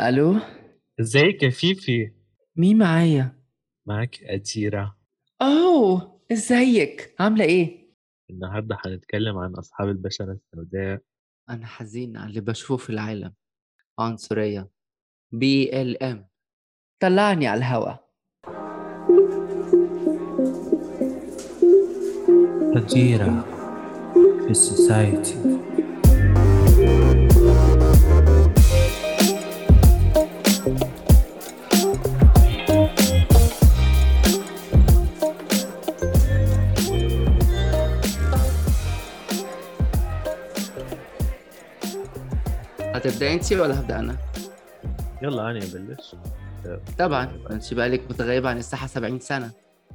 ألو؟ ازيك يا فيفي؟ مين معايا؟ معك أتيرة. أوه إزيك؟ عاملة إيه؟ النهاردة هنتكلم عن أصحاب البشرة السوداء. أنا حزين على اللي بشوفه في العالم. عنصرية. BLM. طلعني على الهوا. فجيرة في ال society هتبدا انت ولا هبدأ أنا؟ يلا أنا أبلش. طبعا. أنت بقالك متغيبة عن الساحة 70 سنة.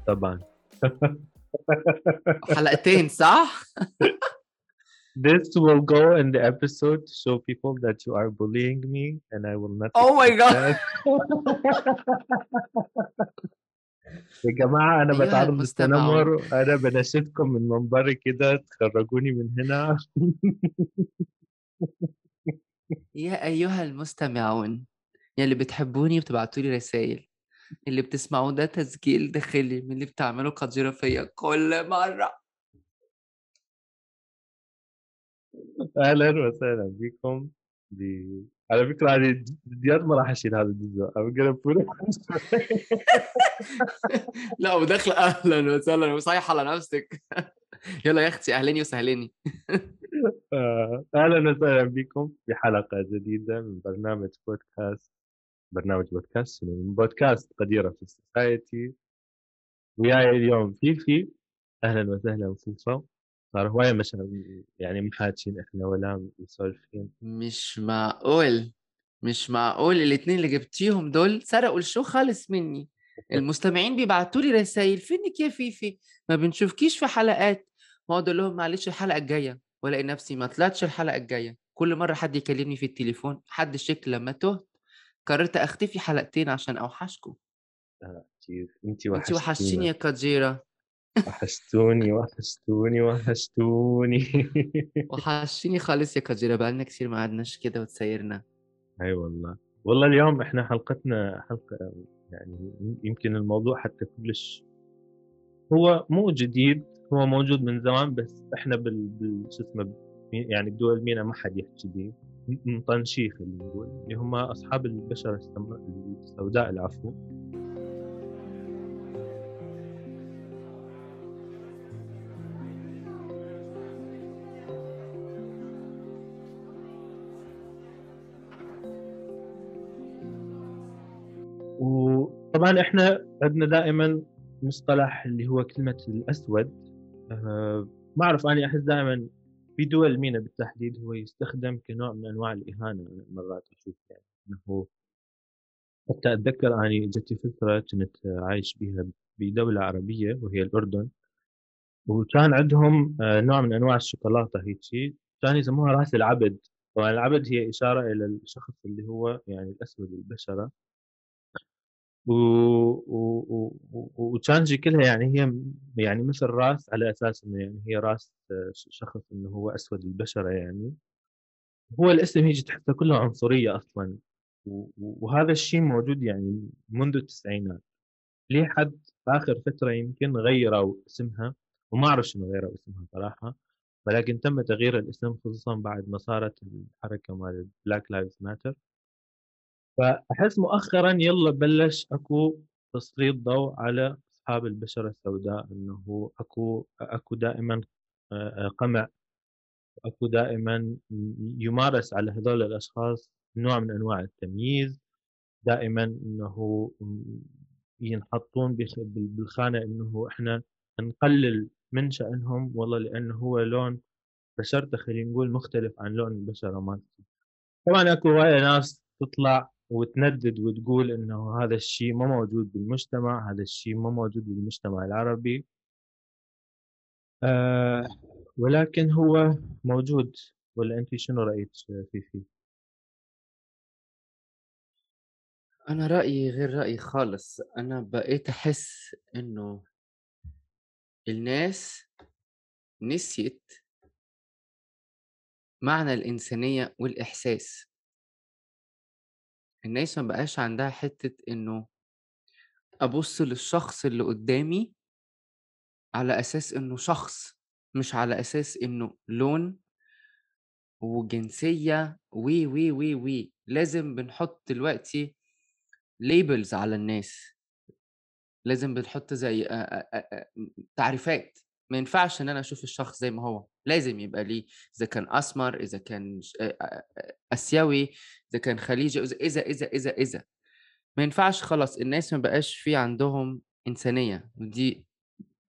طبعا. حلقتين صح؟ This will go in the episode to show people that you are bullying me and I will not Oh my God. يا جماعة أنا بتعرض. للتنمر. أنا بناشدكم من منبري كده تخرجوني من هنا. يا أيها المستمعون يا اللي بتحبوني وبتبعتوا لي رسائل اللي بتسمعوه ده تسجيل داخلي من اللي بتعمله قديرة فيا كل مرة. أهلا وسهلا بكم. على فكرة هذه جديات ما راح أشيل هذا الجزء I'm gonna لا وداخلة أهلا وسهلا وصايحة على نفسك. يلا يا أختي أهليني وسهليني. آه، أهلا وسهلا بكم في حلقة جديدة من برنامج بودكاست برنامج بودكاست؟ من بودكاست قديرة في ال society. وياي اليوم فيفي أهلا وسهلا فوفا صار هواية مشاغل يعني محاكين إحنا ولا مسولفين. مش معقول مش معقول. الاتنين اللي جبتيهم دول سرقوا ال show خالص مني. المستمعين بيبعتوا لي رسايل. فينك يا فيفي ما بنشوفكيش في حلقات. واقعد أقول لهم معلش الحلقة الجاية. والاقي نفسي ما طلعتش الحلقة الجاية. كل مرة حد يكلمني في التليفون حد الشكل لما تهت قررت أختفي حلقتين عشان أوحشكم. كيف انت انت وحشتيني. يا كاجيرا. وحشتوني وحشتوني وحشتوني. وحشتيني خالص يا كاجيرا. بقالنا كتير ما قعدناش كده وتسيرنا اي والله. والله اليوم إحنا حلقتنا حلقة يعني يمكن الموضوع حتى كلش هو مو جديد هو موجود من زمان بس إحنا بال, بال... شو اسمه يعني بدول مينا ما حد يحكي به م- مطنشيه خلينا نقول اللي هم أصحاب البشره السوداء العفو. وطبعا إحنا عندنا دائما مصطلح اللي هو كلمة الأسود. أه ما أعرف أنا أحس دائما في دول مينا بالتحديد هو يستخدم كنوع من أنواع الإهانة مرات أشوف يعني إنه حتى أتذكر أني جتي فترة كنت عايش بها بدولة عربية وهي الأردن وكان عندهم آه، نوع من أنواع الشوكولاتة هيك كان يسموها راس العبد طبعا العبد هي إشارة إلى الشخص اللي هو يعني الأسود البشرة. وكان شكلها يعني هي يعني مثل راس على أساس إنه يعني هي راس آه، شخص إنه هو أسود البشرة يعني. هو الاسم هيجي تحسه كله عنصرية أصلا. وهذا الشيء موجود يعني منذ التسعينات. ليه حد آخر فترة يمكن غيروا اسمها؟ وما أعرف شنو غيروا اسمها صراحة. ولكن تم تغيير الاسم خصوصا بعد ما صارت الحركة مال Black Lives Matter فأحس مؤخرا يلا بلش أكو تسليط ضوء على أصحاب البشرة السوداء إنه أكو أكو دائما آه، آه، قمع. أكو دائما يمارس على هذول الأشخاص نوع من أنواع التمييز. دائما إنه ينحطون بالخانة إنه إحنا نقلل من شأنهم والله لأنه هو لون بشرته خلينا نقول مختلف عن لون البشرة مالتي طبعا أكو هواية ناس تطلع وتندد وتقول إنه هذا الشيء ما موجود بالمجتمع هذا الشيء ما موجود بالمجتمع العربي. آه ولكن هو موجود. ولا أنت شنو رأيك فيه فيه؟ أنا رأيي غير رأيي خالص. أنا بقيت أحس إنه الناس نسيت معنى الإنسانية والإحساس. الناس ما بقاش عندها حتة إنه أبُص للشخص اللي قدّامي على أساس إنه شخص، مش على أساس إنه لون وجنسية و، و، و، و، لازم بنحُط دلوقتي labels على الناس. لازم بنحُط زي تعريفات، ما ينفعش إن أنا أشوف الشخص زي ما هو، لازم يبقى ليه إذا كان أسمر، إذا كان آسيوي، إذا كان خليجي، إذا إذا إذا إذا إذا، ما ينفعش خلاص الناس ما بقاش في عندهم إنسانية، ودي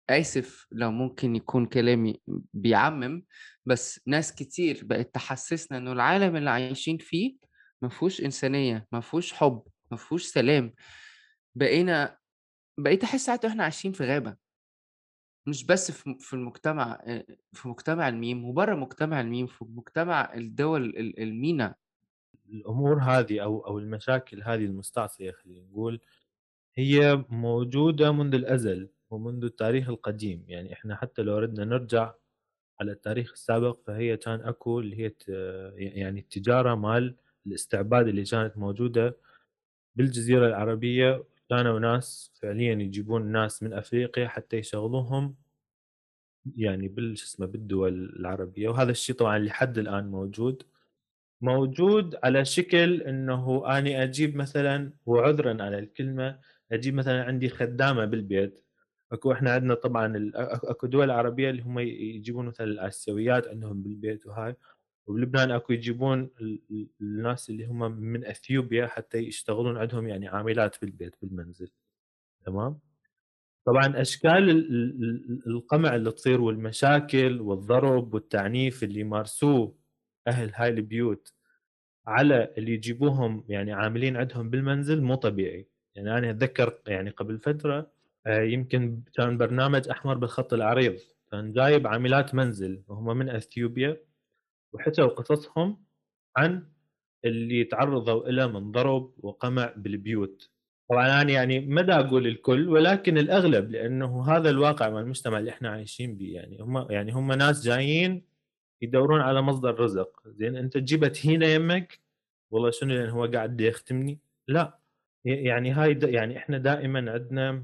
آسف لو ممكن يكون كلامي بيعمّم، بس ناس كتير بقت تحسّسنا إنه العالم اللي عايشين فيه ما فيهوش إنسانية، ما فيهوش حُب، ما فيهوش سلام، بقينا بقيت أحس ساعات وإحنا عايشين في غابة. مش بس في المجتمع في مجتمع الميم وبرّه مجتمع الميم، في مجتمع الدول ال المينا. الأمور هذه أو أو المشاكل هذه المستعصية خلّينا نقول، هي موجودة منذ الأزل ومنذ التاريخ القديم، يعني إحنا حتى لو ردنا نرجع على التاريخ السابق فهي كان أكو اللي هي يعني التجارة مال الاستعباد اللي كانت موجودة بالجزيرة العربية، كانوا ناس فعليًا يجيبون ناس من أفريقيا حتى يشغلوهم يعني بال شو اسمه بالدول العربية، وهذا الشيء طبعًا لحد الآن موجود. موجود على شكل إنه أني أجيب مثلًا وعذرًا على الكلمة، أجيب مثلًا عندي خدامة بالبيت، أكو إحنا عندنا طبعًا أكو دول عربية اللي هم يجيبون مثلًا الآسيويات عندهم بالبيت وهاي، وبلبنان أكو يجيبون ال ال الناس اللي هم من أثيوبيا حتى يشتغلون عندهم يعني عاملات بالبيت بالمنزل، تمام؟ طبعًا أشكال ال ال ال القمع اللي تصير والمشاكل والضرب والتعنيف اللي يمارسوه أهل هاي البيوت على اللي يجيبوهم يعني عاملين عندهم بالمنزل مو طبيعي، يعني أنا أتذكر يعني قبل فترة آآ يمكن كان برنامج أحمر بالخط العريض، كان جايب عاملات منزل وهم من أثيوبيا. وحكوا قصصهم عن اللي تعرضوا إله من ضرب وقمع بالبيوت. طبعًا أنا يعني ما دا أقول الكل ولكن الأغلب لأنه هذا الواقع مال المجتمع اللي إحنا عايشين بيه يعني هم يعني هم ناس جايين يدورون على مصدر رزق، زين أنت تجيبه تهينه يمك والله شنو لأن هو قاعد يختمني؟ ي يعني هاي د يعني إحنا دائمًا عندنا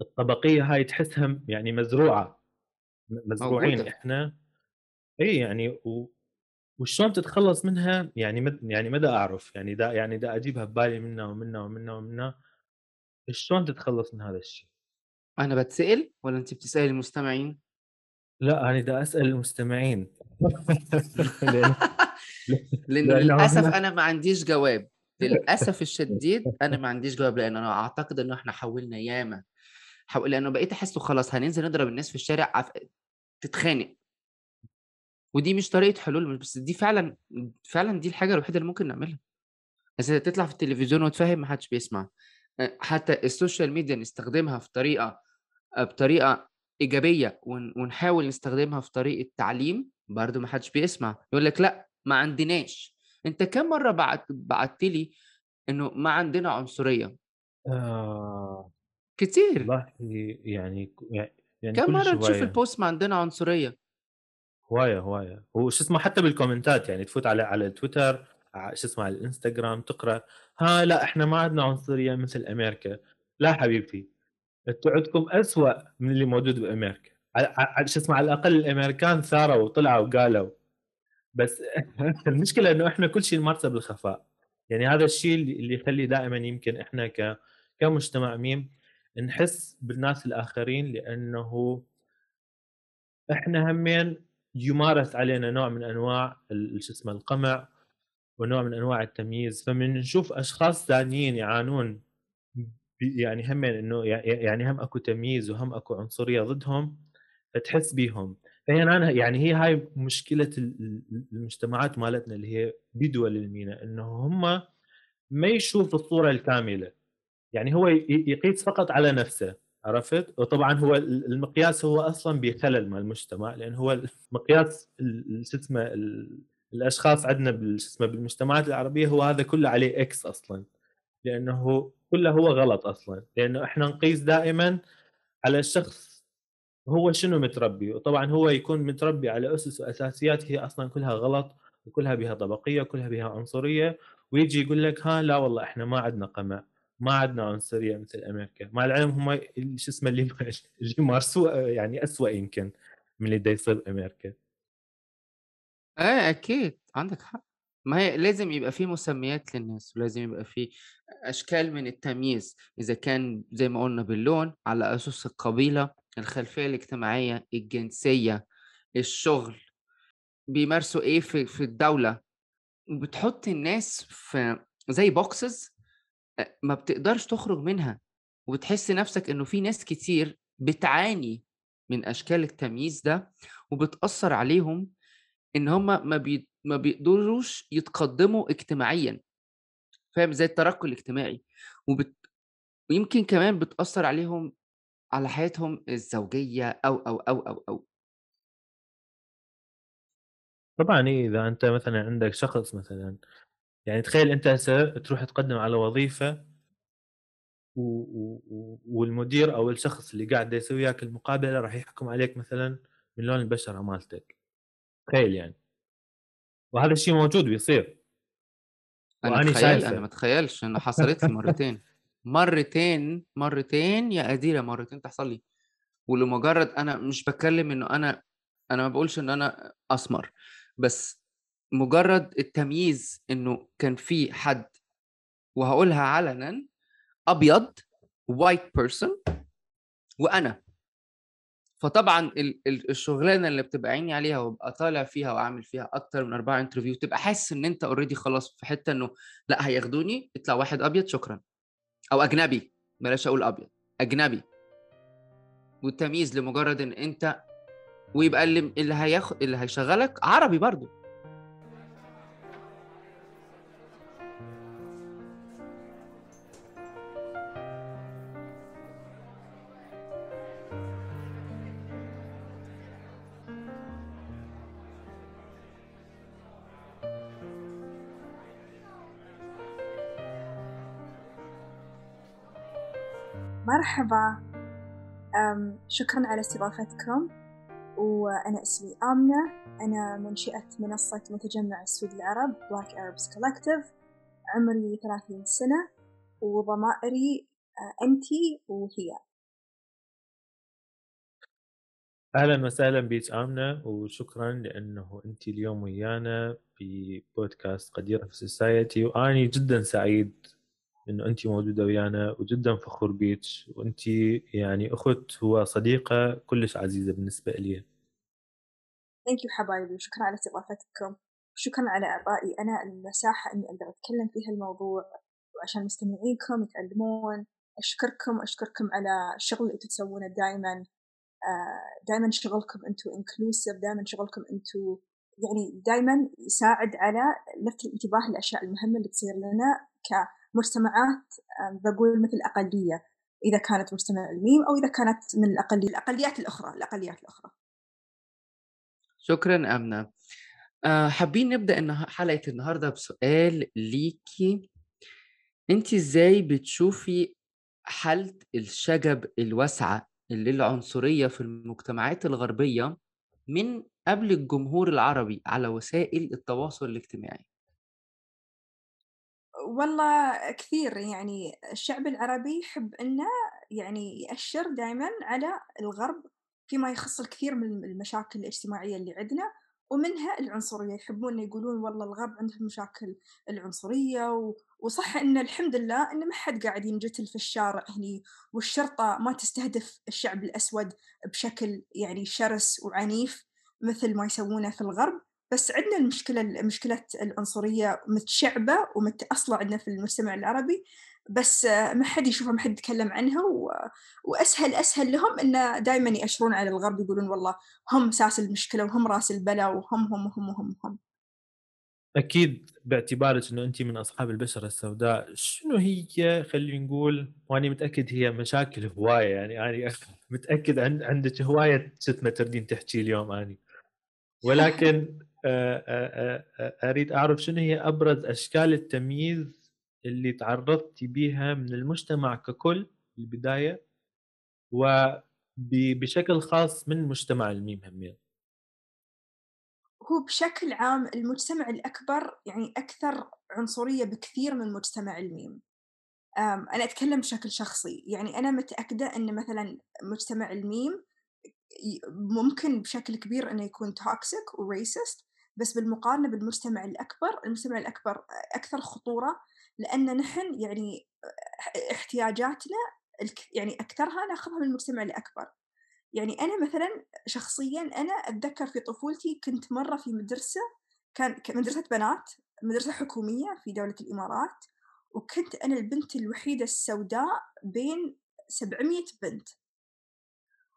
الطبقية هاي تحسها يعني مزروعة، م مزروعين موجودة. إحنا إي يعني و وشلون تتخلّص منها يعني ما يعني ما دا أعرف، يعني دا يعني دا أجيبها ببالي منا ومنا ومنا ومنا، شلون تتخلّص من هذا الشيء؟ أنا باتسأل والّا أنتِ بتسألي المستمعين؟ لأ، أنا دا أسأل المستمعين لأنه للأسف هم أنا ما عنديش جواب، للأسف الشديد أنا ما عنديش جواب، لإن أنا أعتقد إنه إحنا حاولنا ياما، حاو لإنه بقيت أحسه خلاص هننزل نضرب الناس في الشارع عف تتخانق. ودي مش طريقة حلول، بس دي فعلًا فعلًا دي الحاجة الوحيدة اللي ممكن نعملها. بس تطلع في التلفزيون وتفهّم ما حدش بيسمع. حتى السوشيال ميديا نستخدمها في بطريقة إيجابية ون ونحاول نستخدمها في طريقة تعليم، برضه ما حدش بيسمع، يقول لك لأ، ما عندناش. أنت كام مرّة بعت بعتّ لي إنه ما عندنا عنصرية؟ آه، كتير. والله يعني يعني كلش مرّة تشوف. الpost ما عندنا عنصرية؟ هواية، هواية. وشو اسمه حتى بالكومنتات يعني تفوت على على تويتر شو اسمه على الإنستجرام تقرأ ها لأ إحنا ما عندنا عنصرية مثل أمريكا، لا حبيبتي أنتم عندكم أسوأ من اللي موجود بأمريكا. ع ع شو اسمه على الأقل الأمريكان ثاروا وطلعوا وقالوا، بس المشكلة إنه إحنا كل شيء نمارسه بالخفاء. يعني هذا الشيء اللي يخلّي دائمًا يمكن إحنا ك كمجتمع ميم نحس بالناس الآخرين لأنه إحنا همين يمارس علينا نوع من أنواع ال شو اسمه القمع ونوع من أنواع التمييز، فمن نشوف أشخاص ثانيين يعانون يعني يع يع يعني هم أكو تمييز وهم أكو عنصرية ضدهم، فتحس بيهم. فهي أنا يعني هي هاي ال المجتمعات مالتنا اللي هي بدول المينا، إنه هم ما يشوف الصورة الكاملة. يعني هو يقيس فقط على نفسه، عرفت؟ وطبعًا هو ال المقياس هو أصلًا بخلل مع المجتمع، لأن هو ال شو اسمه ال الأشخاص عندنا شو اسمه بالمجتمعات العربية هو هذا كله عليه X أصلًا، لأنه كله هو غلط أصلًا، لأنه إحنا نقيس دائمًا على الشخص هو شنو متربي، وطبعًا هو يكون متربي على أسس وأساسيات هي أصلًا كلها غلط، وكلها بها طبقية، وكلها بها عنصرية، ويجي يقول لك ها لا والله إحنا ما عندنا قمع ما عندنا عنصريه مثل أمريكا. مع العلم هم شو اسمه اللي اللي مارسوه يعني اسوء يمكن من اللي يصير بأمريكا. إيه أكيد. عندك حق. ما هي لازم يبقى في مسميات للناس ولازم يبقى في أشكال من التمييز. إذا كان زي ما قلنا باللون على اسس القبيلة الخلفية الاجتماعية الجنسية الشغل. بيمارسوا إيه في الدولة؟ وبتحط الناس في زي boxes ما بتقدرش تخرج منها وبتحس نفسك إنه في ناس كتير بتعاني من أشكال التمييز ده وبتأثر عليهم إن هم ما بي... ما بيقدروش يتقدموا اجتماعيا فاهم؟ زي الترقي الاجتماعي. وبت... ويمكن كمان بتأثر عليهم على حياتهم الزوجية أو أو أو أو أو. طبعا إيه إذا أنت مثلا عندك شخص مثلا يعني تخيل أنت هسه تروح تقدم على وظيفة و... و... والمدير أو الشخص اللي قاعد يسوي وياك المقابلة راح يحكم عليك مثلا من لون البشرة مالتك. تخيل يعني. وهذا الشيء موجود بيصير أنا شايفه. أنا ما اتخيلش إنه حصلت لي مرتين. مرتين مرتين يا قديره مرتين تحصل لي. ولمجرد أنا مش بتكلم إنه أنا أنا ما بقولش ان أنا أسمر. بس مجرد التمييز إنه كان في حد وهقولها علنا أبيض white person وأنا. فطبعا ال- ال- الشغلانة اللي بتبقى عيني عليها وابقى طالع فيها واعمل فيها أكتر من أربعة interview تبقى حاسس إن أنت already خلاص في حتة إنه لأ هياخدوني يطلع واحد أبيض شكرا. أو أجنبي بلاش أقول أبيض أجنبي. والتمييز لمجرد إن أنت ويبقى اللي اللي هياخد اللي هيشغلك عربي برضو. مرحبا. شكرا على استضافتكم وأنا اسمي آمنة. أنا منشئة منصة متجمع السود العرب Black Arabs Collective. عمري 30 سنة وضمائري آه، أنتي وهي. أهلا وسهلا بيك آمنة وشكرا لأنه انت اليوم ويانا في بودكاست قديرة في السوسايتي وأني جدا سعيد إنه انت موجودة ويانا وجدا فخور بيك وانت يعني أخت وصديقة كلش عزيزة بالنسبة لي thank you حبايبي وشكرا على استضافتكم. وشكرا على إعطائي أنا المساحة إني أقدر أتكلم في هالموضوع وعشان مستمعينكم يتعلمون. أشكركم أشكركم على الشغل اللي أنتم تسوونه دائما دائما شغلكم أنتم inclusive دائما شغلكم أنتم يعني دائما يساعد على لفت الانتباه للأشياء المهمة اللي تصير لنا كمجتمعات آه، بقول مثل أقلية إذا كانت مجتمع الميم أو إذا كانت من الأقلية الأقليات الأخرى الأقليات الأخرى. شكرا أمنة. آه، حابين نبدأ النها- حلقة النهارده بسؤال ليكي. انت إزاي بتشوفي حالة الشجب الواسعة اللي العنصرية في المجتمعات الغربية من قبل الجمهور العربي على وسائل التواصل الاجتماعي؟ والله كثير يعني الشعب العربي يحب إنه يعني يأشر دائما على الغرب فيما يخص الكثير من المشاكل الاجتماعية اللي عندنا ومنها العنصرية. يحبون يقولون والله الغرب عندهم مشاكل العنصرية و... وصح إن الحمد لله إن ما حد قاعد ينجتل في الشارع هني والشرطة ما تستهدف الشعب الأسود بشكل يعني شرس وعنيف مثل ما يسوونه في الغرب. بس عندنا المشكلة مشكلة العنصرية متشعبة ومتأصلة عندنا في المجتمع العربي بس ما حد يشوفها ما حد يتكلم عنها و... وأسهل أسهل لهم إنه دائما يأشرون على الغرب يقولون والله هم أساس المشكلة وهم رأس البلاء وهم هم هم هم هم. أكيد باعتبارك إنه أنت من أصحاب البشرة السوداء شنو هي خلينا نقول وأنا متأكد هي مشاكل هواية يعني أنا متأكد عن عندك هواية شت ما تردين تحكي اليوم اني ولكن أريد أعرف شنو هي أبرز أشكال التمييز اللي تعرضتي بيها من المجتمع ككل في البداية وبشكل خاص من مجتمع الميم همين هو بشكل عام المجتمع الأكبر يعني أكثر عنصرية بكثير من مجتمع الميم. أنا أتكلم بشكل شخصي. يعني أنا متأكدة أن مثلا مجتمع الميم ممكن بشكل كبير أنه يكون توكسيك وريسست بس بالمقارنة بالمجتمع الأكبر المجتمع الأكبر أكثر خطورة لأن نحن يعني احتياجاتنا يعني أكثرها ناخذها من المجتمع الأكبر. يعني أنا مثلا شخصيا أنا أتذكر في طفولتي كنت مرة في مدرسة كان مدرسة بنات مدرسة حكومية في دولة الإمارات وكنت أنا البنت الوحيدة السوداء بين 700 بنت.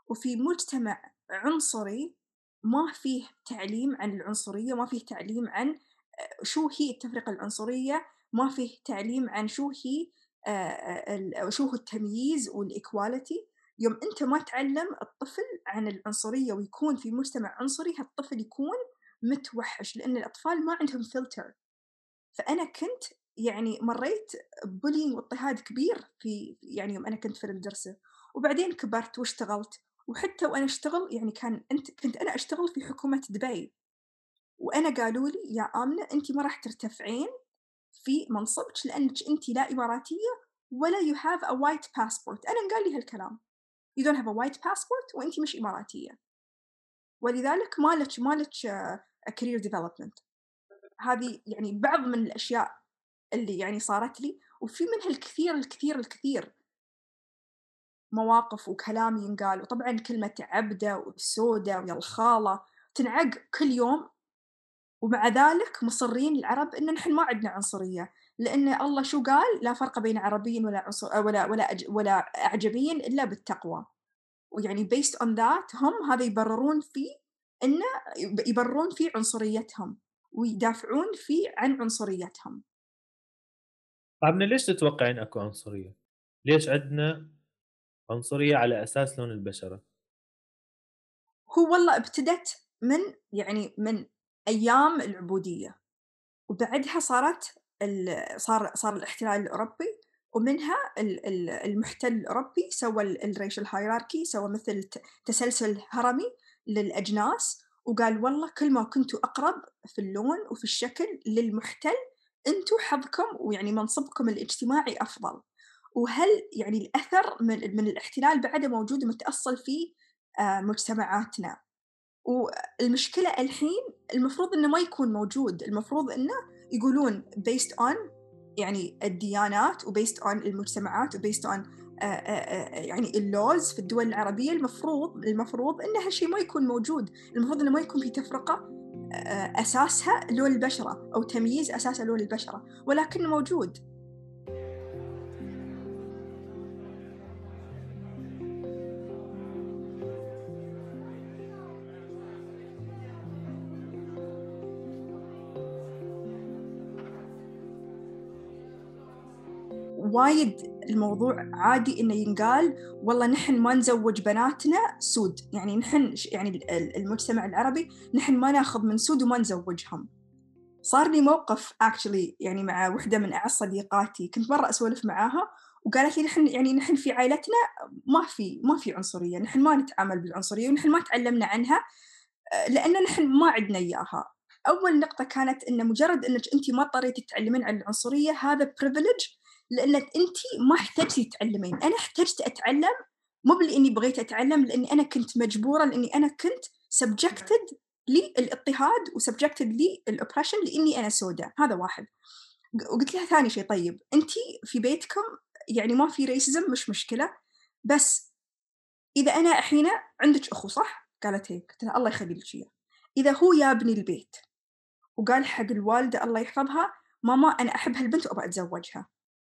وفي مجتمع عنصري ما فيه تعليم عن العنصرية ما فيه تعليم عن آه، شو هي التفرقة العنصرية ما فيه تعليم عن شو هي آه، آه، شو هو التمييز وال equality يوم أنت ما تعلم الطفل عن العنصرية ويكون في مجتمع عنصري هالطفل يكون متوحش لأن الأطفال ما عندهم فلتر فأنا كنت يعني مريت بولينج واضطهاد كبير في يعني يوم أنا كنت في المدرسة. وبعدين كبرت واشتغلت. وحتى وأنا أشتغل يعني كان أنت كنت أنا أشتغل في حكومة دبي. وأنا قالوا لي يا آمنة أنت ما راح ترتفعين في منصبك لأنك أنت لا إماراتية ولا you have a white passport. أنا قال لي هالكلام. You don't have a white passport وأنت مش إماراتية. ولذلك ما لك ما لك آه، career development. هذه يعني بعض من الأشياء اللي يعني صارت لي وفي منها الكثير الكثير الكثير. مواقف وكلام ينقال. وطبعا كلمة عبدة والسودة ويا الخالة تنعق كل يوم. ومع ذلك مصرين العرب إن نحن ما عندنا عنصرية. لأن الله شو قال؟ لا فرق بين عربي ولا عنصر ولا ولا أج ولا اعجمي إلا بالتقوى. ويعني based on that هم هذا يبررون فيه انه يبررون في عنصريتهم. ويدافعون فيه عن عنصريتهم. عبنا ليش تتوقعين أكو عنصرية؟ ليش عندنا عنصرية على أساس لون البشرة؟ هو والله ابتدت من يعني من أيام العبودية وبعدها صارت صار صار الاحتلال الأوروبي ومنها ال- ال- المحتل الأوروبي سوى الريشل هايراركي سوى مثل تسلسل هرمي للأجناس وقال والله كل ما كنتوا أقرب في اللون وفي الشكل للمحتل أنتوا حظكم ويعني منصبكم الاجتماعي أفضل وهل يعني الأثر من من الاحتلال بعده موجود ومتأصل في آه، مجتمعاتنا؟ والمشكلة الحين المفروض إنه ما يكون موجود المفروض إنه يقولون based on يعني الديانات و based on المجتمعات و based on آه، آه، يعني اللوز في الدول العربية المفروض المفروض إن هالشيء ما يكون موجود. المفروض إنه ما يكون في تفرقة أساسها لون البشرة أو تمييز أساسها لون البشرة ولكنه موجود. وايد الموضوع عادي إنه ينقال. والله نحن ما نزوج بناتنا سود. يعني نحن يعني ال- ال- المجتمع العربي نحن ما ناخذ من سود وما نزوجهم. صار لي موقف actually يعني مع وحدة من أعز صديقاتي. كنت مرة أسولف معاها وقالت لي نحن يعني نحن في عائلتنا ما في ما في عنصرية. نحن ما نتعامل بالعنصرية ونحن ما تعلمنا عنها آه، لأن نحن ما عندنا إياها. أول نقطة كانت إن مجرد إنك انت ما اضطريتي تتعلمين عن العنصرية هذا privilege لأنك أنت ما احتجتي تتعلمين أنا احتجت أتعلم مو لاني بغيت أتعلم لأني أنا كنت مجبورة لأني أنا كنت subjected للإضطهاد و subjected لل oppression لأني أنا سوداء. هذا واحد. وقلت لها ثاني شيء طيب أنت في بيتكم يعني ما في racism مش مشكلة بس إذا أنا الحين عندك أخو صح؟ قالت هيك. قلت لها الله يخلي لك اياه إذا هو يا بنا البيت وقال حق الوالدة الله يحفظها ماما أنا أحب هالبنت وأبغى أتزوجها.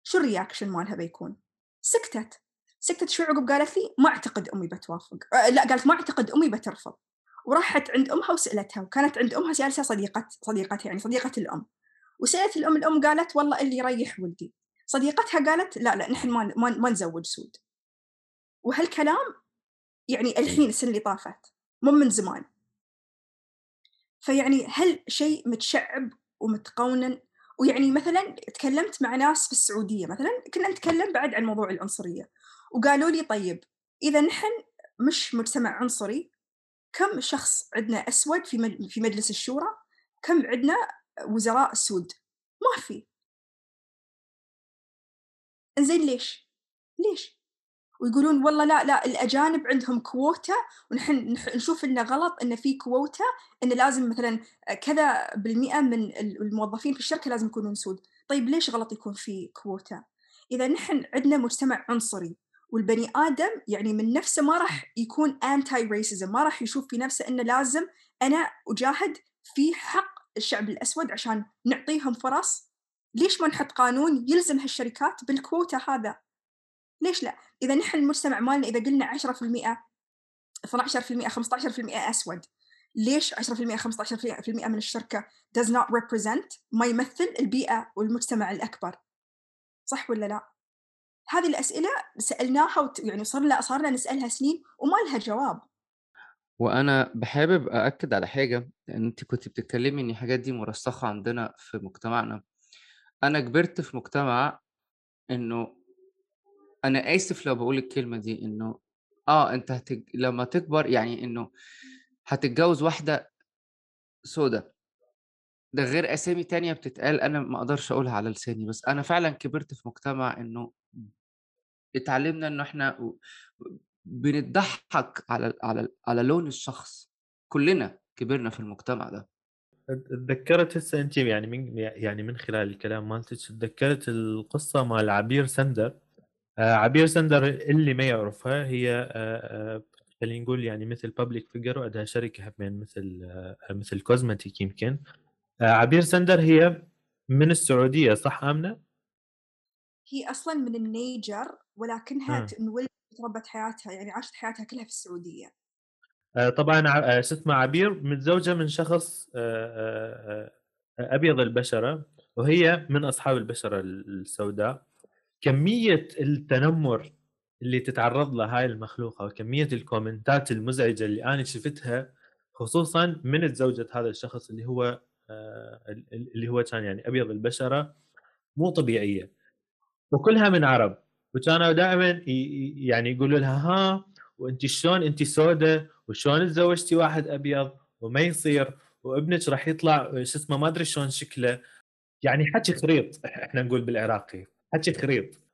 شو ال reaction مالها بيكون؟ سكتت. سكتت شوي عقب قالت لي؟ ما أعتقد أمي بتوافق. أه لا قالت ما أعتقد أمي بترفض. وراحت عند أمها وسألتها وكانت عند أمها جالسة صديقه صديقتها يعني صديقة الأم. وسألت الأم الأم قالت والله اللي يريح ولدي. صديقتها قالت لا لا نحن ما ما, نزوج سود. وهالكلام يعني الحين السنة اللي طافت مو من زمان. فيعني هل شيء متشعب ومتقونن ويعني مثلا تكلمت مع ناس في السعودية مثلا كنا نتكلم بعد عن موضوع العنصرية. وقالوا لي طيب إذا نحن مش مجتمع عنصري كم شخص عندنا أسود في في مجلس الشورى؟ كم عندنا وزراء سود؟ ما في. إنزين ليش؟ ليش؟ ويقولون والله لا لا الأجانب عندهم كووتا ونحن نح- نشوف إنه غلط إنه في كووتا إنه لازم مثلا كذا بالمئة من ال- الموظفين في الشركة لازم يكونون سود. طيب ليش غلط يكون في كووتا؟ إذا نحن عندنا مجتمع عنصري والبني آدم يعني من نفسه ما راح يكون anti racism ما راح يشوف في نفسه إنه لازم أنا أجاهد في حق الشعب الأسود عشان نعطيهم فرص. ليش ما نحط قانون يلزم هالشركات بالكوتا هذا؟ ليش لا؟ إذا نحن المجتمع مالنا إذا قلنا 10% 12% 15% أسود ليش 10% 15% من الشركة does not represent ما يمثل البيئة والمجتمع الأكبر؟ صح ولا لا؟ هذه الأسئلة سألناها وت... يعني صار لنا نسألها سنين وما لها جواب. وأنا بحابب أأكد على حاجة لأن أنت كنت بتتكلمي إن الحاجات دي مرسخة عندنا في مجتمعنا. أنا كبرت في مجتمع إنه أنا آسف لو بقول الكلمة دي إنه آه أنت هتج... لما تكبر يعني إنه هتتجوز واحدة سودة. ده غير أسامي تانية بتتقال أنا ما أقدرش أقولها على لساني بس أنا فعلا كبرت في مجتمع إنه اتعلمنا إنه إحنا بنضحك على على على لون الشخص. كلنا كبرنا في المجتمع ده. تذكرت هسه أنت يعني من يعني من خلال الكلام مالتك تذكرت القصة مال عبير سندر؟ عبير سندر اللي ما يعرفها هي آه، آه، خلينا نقول يعني مثل public figure وعندها شركة همين مثل آه، مثل cosmetic يمكن. آه، عبير سندر هي من السعودية صح آمنة؟ هي أصلا من النيجر ولكنها انولدت وتربت حياتها يعني عاشت حياتها كلها في السعودية. آه، طبعا آه، شو اسمه عبير متزوجة من شخص آه، آه، آه، أبيض البشرة وهي من أصحاب البشرة السوداء. كمية التنمر اللي تتعرض له هاي المخلوقة وكمية الكومنتات المزعجة اللي أنا شفتها خصوصا من تزوجت هذا الشخص اللي هو آه، اللي هو كان يعني أبيض البشرة مو طبيعية. وكلها من عرب. وكانوا دائما يعني يقولوا لها ها وأنت شلون؟ أنت سودة؟ وشلون تزوجتي واحد أبيض؟ وما يصير؟ وابنك راح يطلع شو اسمه ما أدري شلون شكله؟ يعني حكي خريط إحنا نقول بالعراقي. حكي خريط؟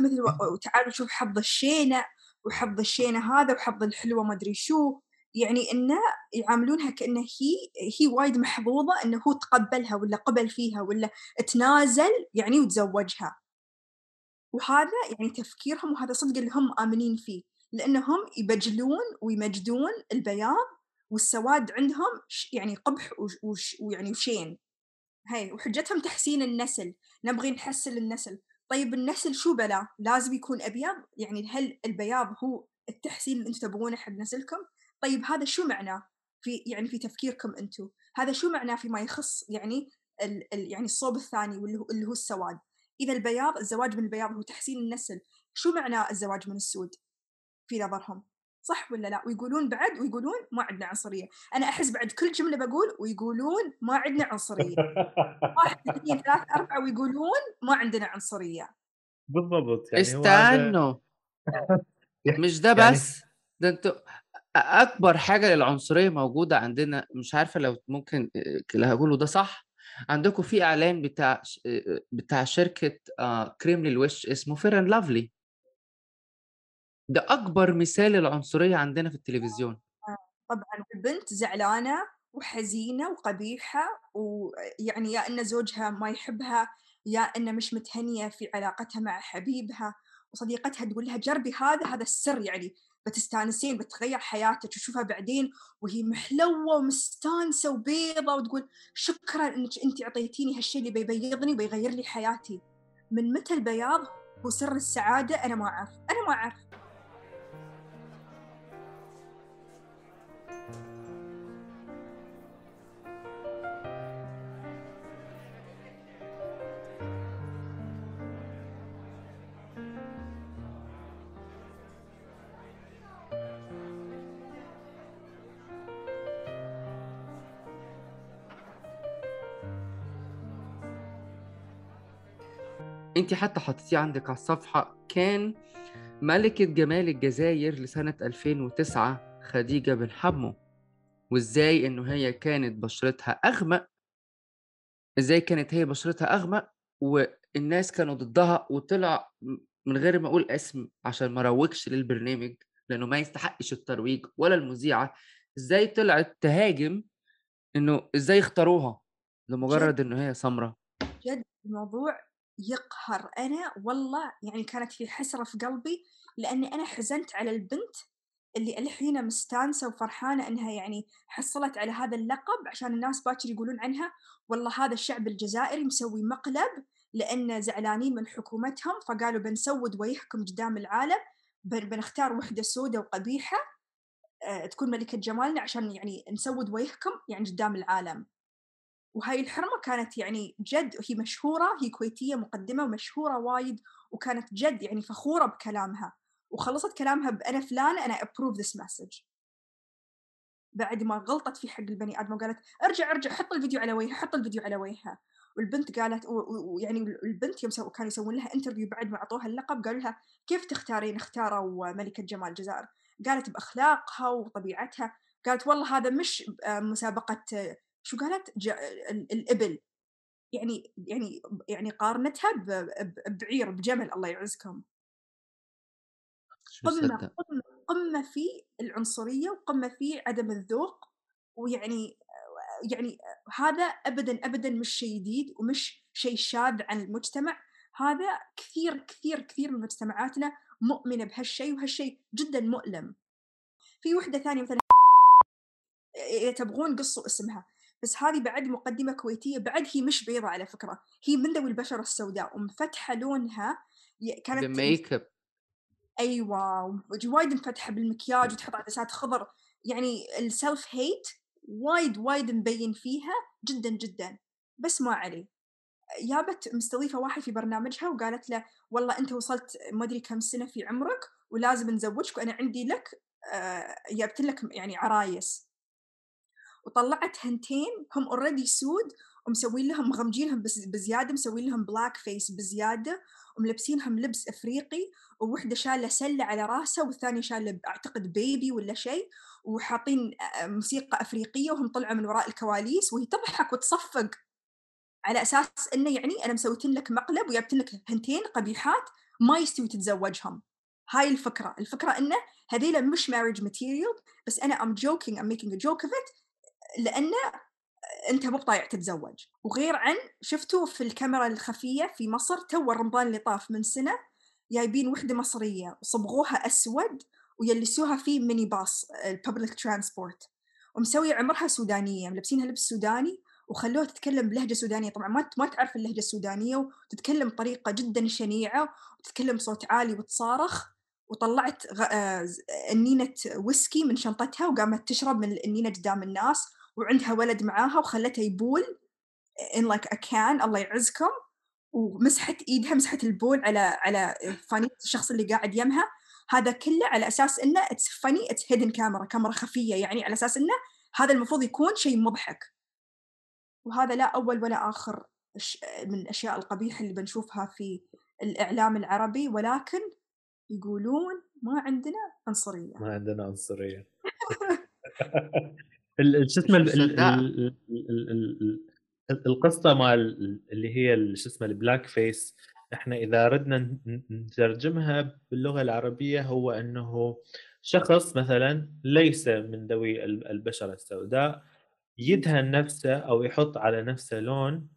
مثل وتعالوا شوف حظ الشينة وحظ الشينة هذا وحظ الحلوة ما أدري شو. يعني إنه يعاملونها كأنه هي هي وايد محظوظة إنه هو تقبلها ولا قبل فيها ولا تنازل يعني وتزوجها. وهذا يعني تفكيرهم وهذا صدق اللي هم آمنين فيه. لأنهم يبجلون ويمجدون البياض والسواد عندهم يعني قبح ويعني وشين هاي وحجتهم تحسين النسل. نبغي نحسن النسل. طيب النسل شو بلا؟ لازم يكون أبيض؟ يعني هل البياض هو التحسين اللي أنتم تبغونه حق نسلكم؟ طيب هذا شو معناه في يعني في تفكيركم أنتم؟ هذا شو معناه فيما يخص يعني ال ال يعني الصوب الثاني واللي هو اللي هو السواد؟ إذا البياض الزواج من البياض هو تحسين النسل. شو معناه الزواج من السود في نظرهم؟ صح ولا لا؟ ويقولون بعد ويقولون ما عندنا عنصرية. أنا أحس بعد كل جملة بقول ويقولون ما عندنا عنصرية. واحد اثنين ثلاث أربعة ويقولون ما عندنا عنصرية. بالضبط. يعني استنوا مش ده يعني- بس؟ ده أنتوا أكبر حاجة للعنصرية موجودة عندنا مش عارفة لو ممكن آه، اللي هقوله ده صح. عندكم في إعلان بتاع آه، بتاع شركة آه، كريم للوش اسمه Fair and Lovely ده أكبر مثال للعنصريه عندنا في التلفزيون. طبعا. البنت زعلانة وحزينة وقبيحة ويعني يا إن زوجها ما يحبها يا إن مش متهنية في علاقتها مع حبيبها وصديقتها تقول لها جربي هذا هذا السر يعني بتستانسين بتغير حياتك وتشوفها بعدين وهي محلوة ومستانسة وبيضة وتقول شكرا إنك أنت أعطيتيني هالشيء اللي بيبيضني وبيغير لي حياتي. من متى البياض هو سر السعادة؟ أنا ما أعرف أنا ما أعرف. انت حتى حطيتيه عندك على الصفحة كان ملكة جمال الجزائر لسنة 2009 خديجة بن حمو. وازاي انه هي كانت بشرتها أغمق؟ إزاي كانت هي بشرتها أغمق؟ والناس كانوا ضدها وطلع من غير ما أقول اسم عشان ما اروجش للبرنامج لأنه ما يستحقش الترويج ولا المذيعة. إزاي طلعت تهاجم؟ إنه إزاي اختاروها؟ لمجرد انه هي سمراء. جد الموضوع يقهر. أنا والله يعني كانت في حسرة في قلبي لأني أنا حزنت على البنت اللي الحين مستانسة وفرحانة إنها يعني حصلت على هذا اللقب عشان الناس باكر يقولون عنها. والله هذا الشعب الجزائري مسوي مقلب لأن زعلانين من حكومتهم فقالوا بنسود وجهكم قدام العالم بن- بنختار وحدة سوداء وقبيحة آه، تكون ملكة جمالنا عشان يعني نسود وجهكم يعني قدام العالم. وهاي الحرمة كانت يعني جد هي مشهورة هي كويتية مقدمة ومشهورة وايد وكانت جد يعني فخورة بكلامها. وخلصت كلامها بأنا فلانة أنا approve this message. بعد ما غلطت في حق البني آدم وقالت ارجع ارجع حط الفيديو على وجهها حط الفيديو على وجهها. والبنت قالت ويعني البنت يوم كانوا يسوون لها انترفيو بعد ما أعطوها اللقب قالوا لها كيف تختارين؟ اختاروا ملكة جمال الجزائر. قالت بأخلاقها وطبيعتها. قالت والله هذا مش مسابقة آه، شو قالت ج... ال- الإبل. يعني يعني يعني قارنتها ب... ب- بعير بجمل الله يعزكم. قمة قمة في العنصرية وقمة في عدم الذوق ويعني يعني هذا ابدا ابدا مش شيء جديد ومش شيء شاذ عن المجتمع. هذا كثير كثير كثير من مجتمعاتنا مؤمنة بهالشيء وهالشيء جدا مؤلم. في وحدة ثانية مثلا تبغون قصوا اسمها. بس هذه بعد مقدمة كويتية بعد هي مش بيضة على فكرة هي من ذوي البشرة السوداء ومفتحة لونها كانت بميك اب أيوه وايد مفتحة بالمكياج وتحط عدسات خضر يعني السلف هيت وايد وايد مبين فيها جدا جدا بس ما عليه. جابت مستضيفة واحد في برنامجها وقالت له والله أنت وصلت ما أدري كم سنة في عمرك ولازم نزوجك وأنا عندي لك آه، جبت لك يعني عرايس. وطلعت هنتين هم already سود ومسوين لهم مغمجينهم بز- بزيادة مسوين لهم blackface بزيادة وملبسينهم لبس إفريقي ووحدة شالة سلة على راسها والثانية شالة أعتقد بيبي ولا شيء وحاطين آه، موسيقى إفريقية وهم طلعوا من وراء الكواليس وهي تضحك وتصفق على أساس إنه يعني أنا سويت لك مقلب وجبت لك هنتين قبيحات ما يستوي تتزوجهم. هاي الفكرة. الفكرة إنه هذيلا مش marriage material بس أنا joking I'm making a joke of it. لأنه أنت مو بطايع تتزوج. وغير عن شفتوا في الكاميرا الخفية في مصر تو رمضان اللي طاف من سنة جايبين وحدة مصرية وصبغوها أسود ويلسوها في ميني باص ال public transport ومسوية عمرها سودانية ملبسينها لبس سوداني وخلوها تتكلم بلهجة سودانية. طبعا ما ما تعرف اللهجة السودانية وتتكلم بطريقة جدا شنيعة وتتكلم بصوت عالي وتصارخ. وطلعت غ... آه، ز- النينة ويسكي من شنطتها وقامت تشرب من النينة قدام الناس وعندها ولد معاها وخلته يبول in like a can الله يعزكم. ومسحت إيدها مسحت البول على على فانية الشخص اللي قاعد يمها. هذا كله على أساس إنه it's funny it's hidden camera كاميرا خفية يعني على أساس إنه هذا المفروض يكون شيء مضحك. وهذا لا أول ولا آخر من الأشياء القبيحة اللي بنشوفها في الإعلام العربي. ولكن يقولون ما عندنا عنصرية. ما عندنا عنصرية. شو اسمه القصة مال اللي هي شو اسمه ال blackface إحنا إذا ردنا نترجمها باللغة العربية هو إنه شخص مثلا ليس من ذوي ال- البشرة السوداء يدهن نفسه أو يحط على نفسه لون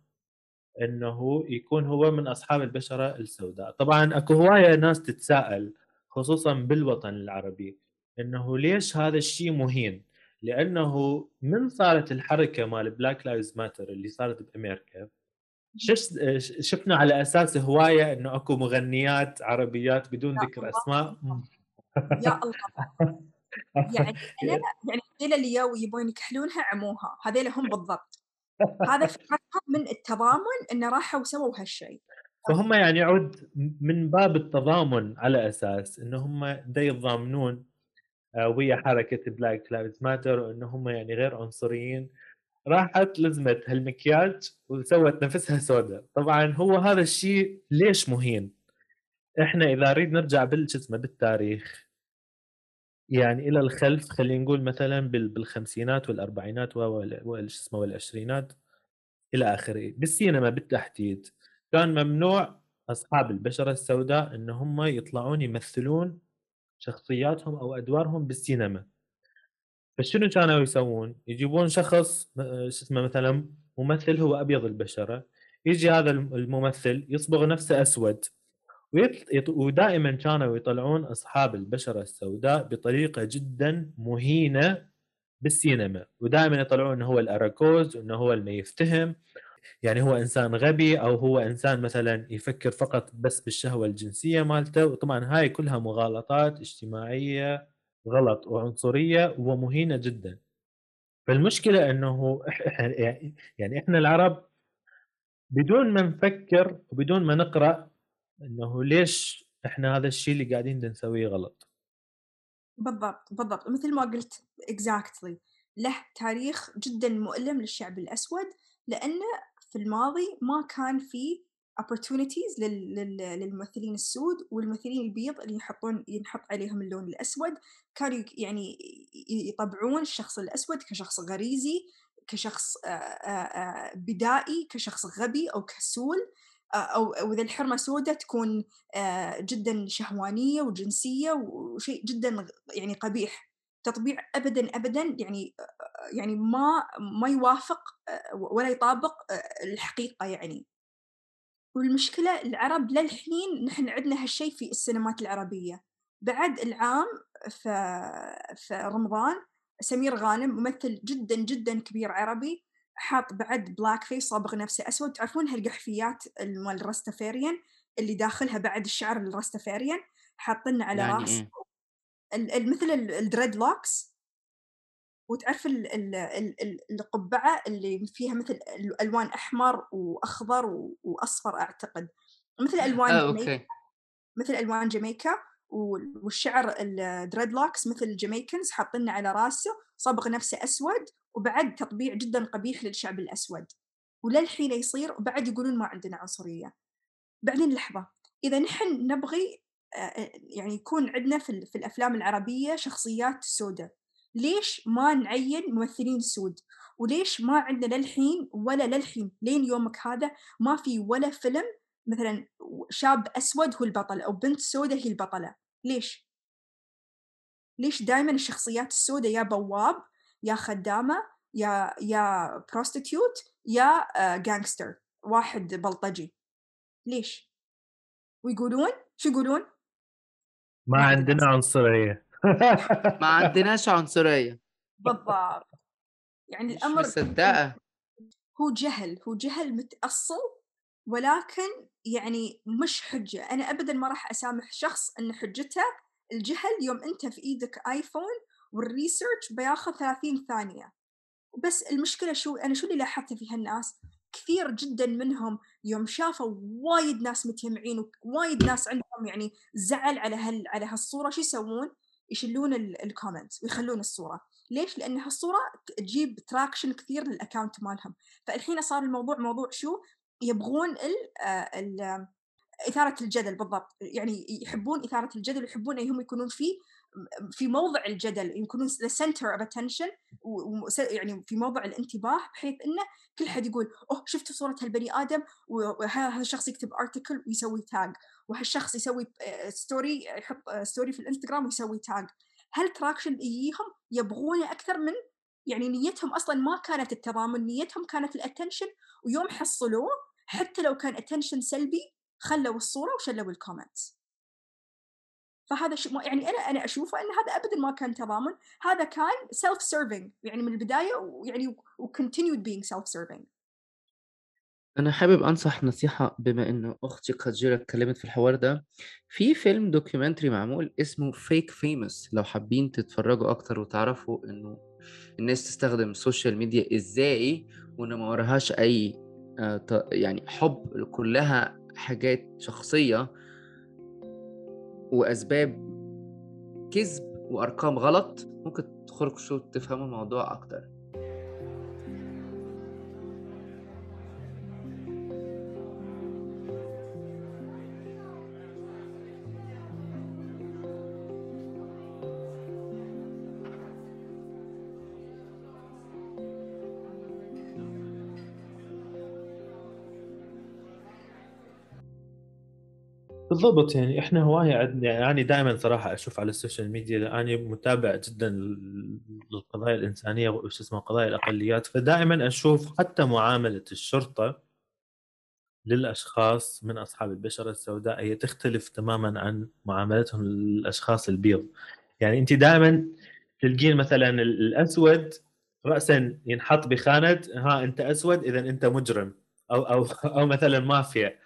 إنه يكون هو من أصحاب البشرة السوداء. طبعا أكو هواية ناس تتساءل خصوصا بالوطن العربي إنه ليش هذا الشيء مهين؟ لأنه من صارت الحركة مال Black Lives Matter اللي صارت بأمريكا شفنا على أساس هواية إنه أكو مغنيات عربيات بدون ذكر. أسماء. يا الله. يعني أنا يعني هذيلا اللي يوا يبون يكحلونها عموها. هذيلا هم بالضبط. هذا فكرتهم من التضامن انه راحوا وسووا هالشيء فهم يعني يعود من باب التضامن على أساس إنه هم دا يتضامنون ويا حركة Black Lives Matter وإنه هم يعني غير عنصريين. راحت لزمت هالمكياج وسوت نفسها سوداء. طبعا هو هذا الشيء ليش مهين؟ إحنا إذا نريد نرجع بال شو اسمه بالتاريخ يعني إلى الخلف خلينا نقول مثلا بال- بالخمسينات والأربعينات وال- وال- شو اسمه والعشرينات إلى آخره. بالسينما بالتحديد كان ممنوع أصحاب البشرة السوداء إن هم يطلعون يمثلون شخصياتهم أو أدوارهم بالسينما. فشنو كانوا يسوون؟ يجيبون شخص شو اسمه مثلا ممثل هو أبيض البشرة. يجي هذا الم- الممثل يصبغ نفسه أسود. ودائما كانوا يطلعون أصحاب البشرة السوداء بطريقة جدا مهينة بالسينما. ودائما يطلعون إنه هو الأراكوز إنه هو اللي يفتهم. يعني هو إنسان غبي أو هو إنسان مثلا يفكر فقط بس بالشهوة الجنسية مالته وطبعا هاي كلها مغالطات اجتماعية غلط وعنصرية ومهينة جدا. فالمشكلة إنه يعني- يعني إحنا العرب بدون ما نفكر وبدون ما نقرأ إنه ليش إحنا هذا الشيء اللي قاعدين نسويه غلط. بالضبط بالضبط. مثل ما قلت exactly. له تاريخ جدا مؤلم للشعب الأسود لأنه في الماضي ما كان في opportunities لل... لل... للممثلين السود والممثلين البيض اللي يحطون ينحط عليهم اللون الأسود. كانوا يعني يطبعون الشخص الأسود كشخص غريزي كشخص بدائي كشخص غبي أو كسول. أو إذا الحرمة سوداء تكون جدا شهوانية وجنسية وشيء جدا يعني قبيح. تطبيع أبدا أبدا يعني يعني ما ما يوافق آه، ولا يطابق آه، الحقيقة يعني. والمشكلة العرب للحين نحن عندنا هالشيء في السينمات العربية. بعد العام في, في رمضان سمير غانم ممثل جدا جدا كبير عربي حاط بعد blackface صابغ نفسه أسود. تعرفون هالقحفيات مال ال Rastafarian اللي داخلها بعد الشعر ال Rastafarian حاطين على يعني راس ال- ال- مثل ال- ال dreadlocks وتعرف ال- ال- ال- ال- القبعة اللي فيها مثل ألوان أحمر وأخضر وأصفر أعتقد. مثل ألوان جامايكا okay. مثل ألوان جامايكا وال- والشعر ال dreadlocks مثل ال Jamaicans حاطينه على راسه صبغ نفسه أسود وبعد تطبيع جدا قبيح للشعب الأسود. وللحين يصير وبعد يقولون ما عندنا عنصرية. بعدين لحظة إذا نحن نبغي آه، يعني يكون عندنا في, في الأفلام العربية شخصيات سوداء. ليش ما نعين ممثلين سود وليش ما عندنا للحين ولا للحين لين يومك هذا ما في ولا فيلم مثلا شاب أسود هو البطل أو بنت سوداء هي البطلة ليش؟ ليش دائما الشخصيات السوداء يا بواب يا خدامة يا يا prostitute يا gangster واحد بلطجي ليش؟ ويقولون شو يقولون؟ ما عندنا عنصرية ما عندناش عنصرية. بالضبط. يعني مش الأمر مصدقة. هو جهل هو جهل متأصل ولكن يعني مش حجة. أنا أبدا ما راح أسامح شخص أن حجته الجهل يوم أنت في إيدك آيفون والريسيرش بياخذ 30 ثانية. بس المشكلة شو؟ أنا شو اللي لاحظته في هالناس؟ كثير جدا منهم يوم شافوا وايد ناس متجمعين ووايد ناس عندهم يعني زعل على هال على هالصورة. شو يسوون؟ يشيلون ال comment ويخلون الصورة ليش؟ لأن هالصورة تجيب traction كثير لل account مالهم فالحين صار الموضوع موضوع شو؟ يبغون ال ال إثارة الجدل بالضبط يعني يحبون إثارة الجدل ويحبون أنهم يكونون في في موضع الجدل يكونون center of attention و- و- يعني في موضع الانتباه بحيث إنه كل حد يقول oh شفت صورة هالبني آدم؟ وهذا الشخص يكتب article ويسوي tag وهالشخص يسوي story يحط story في الانستغرام ويسوي tag هال traction يجيهم يبغونه أكثر من يعني نيتهم أصلا ما كانت التضامن نيتهم كانت ال attention ويوم حصلوه حتى لو كان attention سلبي خلوا الصورة وشلوا ال comments فهذا شيء يعني أنا أنا أشوفه إن هذا ابدا ما كان تضامن. هذا كان self serving يعني من البداية ويعني و continued being self serving أنا حابب أنصح نصيحة بما إنه أختي قديرة اتكلمت في الحوار ده. في فيلم documentary معمول اسمه Fake Famous لو حابين تتفرجوا أكتر وتعرفوا إنه الناس تستخدم ال social media إزاي وإن ما وراهاش أي آه، يعني حب كلها حاجات شخصية. وأسباب كذب وأرقام غلط ممكن تخرجوا شو تفهموا الموضوع أكتر. بالضبط يعني إحنا هواية عندنا يعني أنا دائما صراحة أشوف على السوشيال ميديا أنا متابع جدا للقضايا الإنسانية وش اسمه قضايا الأقليات فدائما أشوف حتى معاملة الشرطة للأشخاص من أصحاب البشرة السوداء هي تختلف تماما عن معاملتهم للأشخاص البيض. يعني انت دائما تلقين مثلا الأسود راسا ينحط بخانة ها أنت أسود اذا أنت مجرم أو أو أو مثلا مافيا.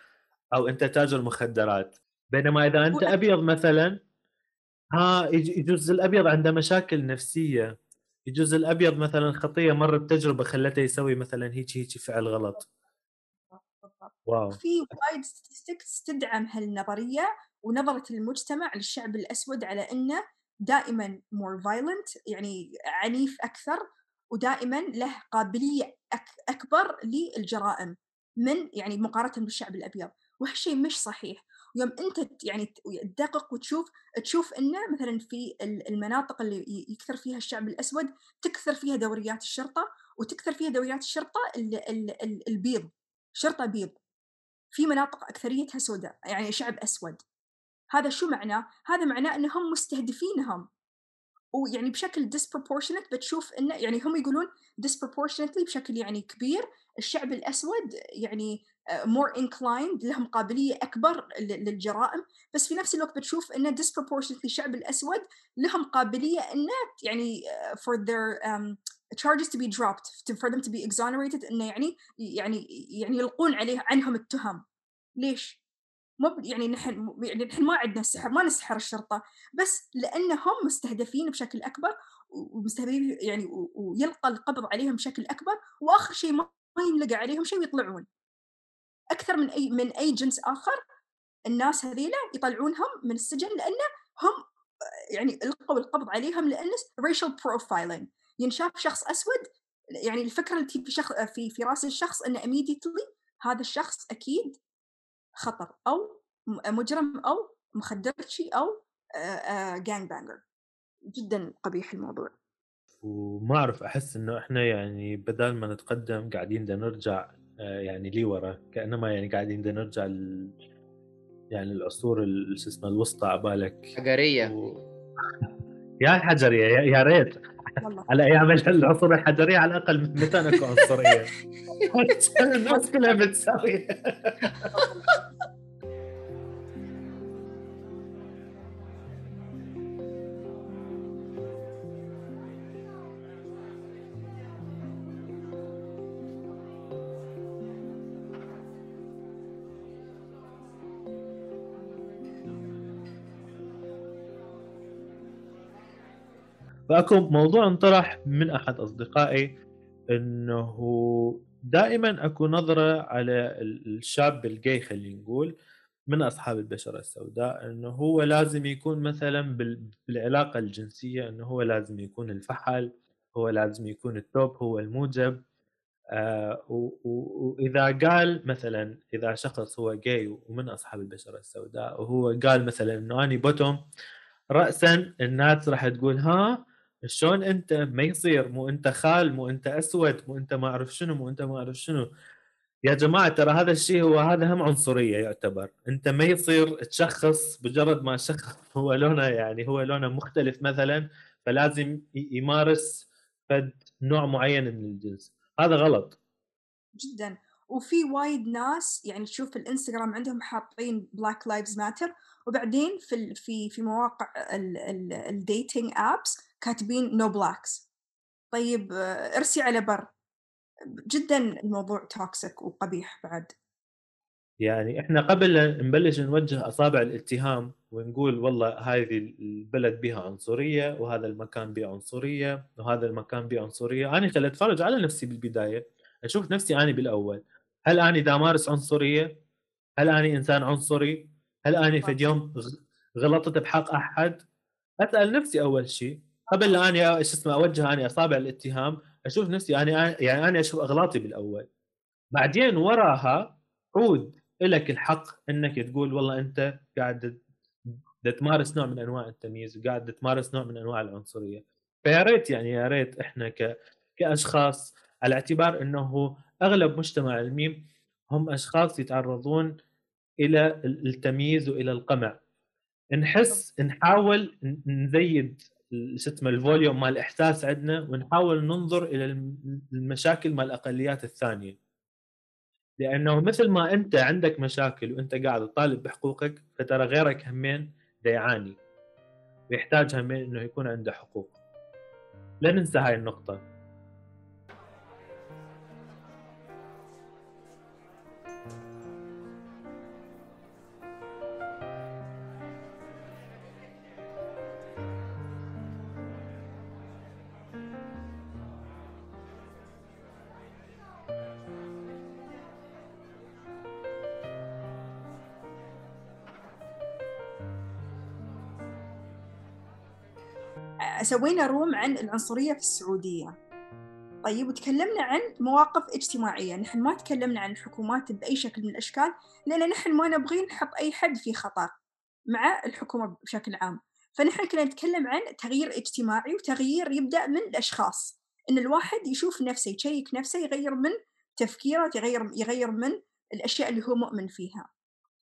أو أنت تاجر مخدرات. بينما إذا أنت أبيض مثلا ها يجوز الأبيض عنده مشاكل نفسية. يجوز الأبيض مثلا خطية مر بتجربة خلته يسوي مثلا هيك هيك فعل غلط. Wow. في وايد statistics تدعم هالنظرية ونظرة المجتمع للشعب الأسود على إنه دائما more violent يعني عنيف أكثر ودائما له قابلية أكبر للجرائم من يعني مقارنة بالشعب الأبيض. وهالشيء مش صحيح. يوم أنت يعني تدقق وتشوف تشوف إنه مثلا في المناطق اللي يكثر فيها الشعب الأسود تكثر فيها دوريات الشرطة وتكثر فيها دوريات الشرطة البيض. شرطة بيض. في مناطق أكثريتها سوداء يعني شعب أسود. هذا شو معناه؟ هذا معناه إنهم مستهدفينهم. ويعني بشكل disproportionate بتشوف انه يعني هم يقولون disproportionately بشكل يعني كبير الشعب الأسود يعني آه، more inclined لهم قابلية أكبر للجرائم بس في نفس الوقت بتشوف انه disproportionately الشعب الأسود لهم قابلية انه يعني آه، for their charges to be dropped for them to be exonerated انه يعني يعني يعني يلقون عليه عنهم التهم ليش؟ مو يعني نحن يعني نحن ما عندنا السحر ما نسحر الشرطة بس لأنهم مستهدفين بشكل أكبر ومستهدفين يعني ويلقى القبض عليهم بشكل أكبر وآخر شيء ما ينلقى عليهم شيء ويطلعون. أكثر من أي من أي جنس آخر الناس هذيلا يطلعونهم من السجن لأنه هم يعني القوا القبض عليهم لأن racial profiling. ينشاف شخص أسود يعني الفكرة اللي في شخص في في رأس الشخص انه immediately هذا الشخص أكيد خطر أو مجرم أو مخدرشي أو gang banger جدا قبيح الموضوع. وما أعرف أحس إنه إحنا يعني بدل ما نتقدم قاعدين بدنا نرجع يعني لي ورا. كأنما يعني قاعدين بدنا نرجع ل... يعني العصور شو اسمه الوسطى عبالك حجرية. و... يا الحجرية يا ريت. على أيام العصور الحجرية على الأقل متى نكون عنصرية الناس كلها متساويه فأكو موضوع انطرح من أحد أصدقائي إنه دائما أكو نظرة على الشاب الجاي خلينا نقول من أصحاب البشرة السوداء إنه هو لازم يكون مثلا بالعلاقة الجنسية إنه هو لازم يكون الفحل هو لازم يكون التوب هو الموجب. آه وإذا قال مثلا إذا شخص هو جاي ومن أصحاب البشرة السوداء وهو قال مثلا إنه اني بوتوم راسا الناس راح تقول ها شلون أنت ما يصير؟ مو أنت خال مو أنت أسود مو أنت ما أعرف شنو مو أنت ما أعرف شنو. يا جماعة ترى هذا الشيء هو هذا هم عنصرية يعتبر. أنت ما يصير تشخص مجرد ما شخص هو لونه يعني هو لونه مختلف مثلا فلازم يمارس فد نوع معين من الجنس. هذا غلط. جدا. وفي وايد ناس يعني تشوف الإنستغرام عندهم حاطين Black Lives Matter وبعدين في في في مواقع ال dating apps كاتبين نو no blacks طيب ارسي على بر. جدا الموضوع toxic وقبيح بعد. يعني إحنا قبل نبلش نوجه أصابع الاتهام ونقول والله هذه البلد بها عنصرية وهذا المكان به عنصرية وهذا المكان به عنصرية. أنا خليت أتفرج على نفسي بالبداية. أشوف نفسي اني بالأول. هل اني دا مارس عنصرية؟ هل اني إنسان عنصري؟ هل أني في اليوم غلطت بحق أحد؟ أسأل نفسي أول شيء. قبل لا اني شو اسمه أوجه أني أصابع الاتهام أشوف نفسي أني يعني أنا أشوف أغلاطي بالأول. بعدين وراها عود لك الحق إنك تقول والله أنت قاعد تمارس نوع من أنواع التمييز وقاعد تمارس نوع من أنواع العنصرية. فيا ريت يعني يا ريت إحنا ك كأشخاص على اعتبار إنه أغلب مجتمع الميم هم أشخاص يتعرضون إلى التمييز وإلى القمع. نحس نحاول نزيد شو اسمه الفوليوم مال الاحساس عندنا ونحاول ننظر إلى المشاكل مال الأقليات الثانية. لأنه مثل ما أنت عندك مشاكل وأنت قاعد تطالب بحقوقك فترى غيرك همين يعاني. ويحتاج همين إنه يكون عنده حقوق. لا ننسى هاي النقطة. سوينا room عن العنصرية في السعودية. طيب وتكلمنا عن مواقف اجتماعية. نحن ما تكلمنا عن الحكومات بأي شكل من الأشكال لأن نحن ما نبغي نحط أي حد في خطر مع الحكومة بشكل عام. فنحن كنا نتكلم عن تغيير اجتماعي وتغيير يبدأ من الأشخاص. إن الواحد يشوف نفسه ي check نفسه يغير من تفكيره يغير يغير من الأشياء اللي هو مؤمن فيها.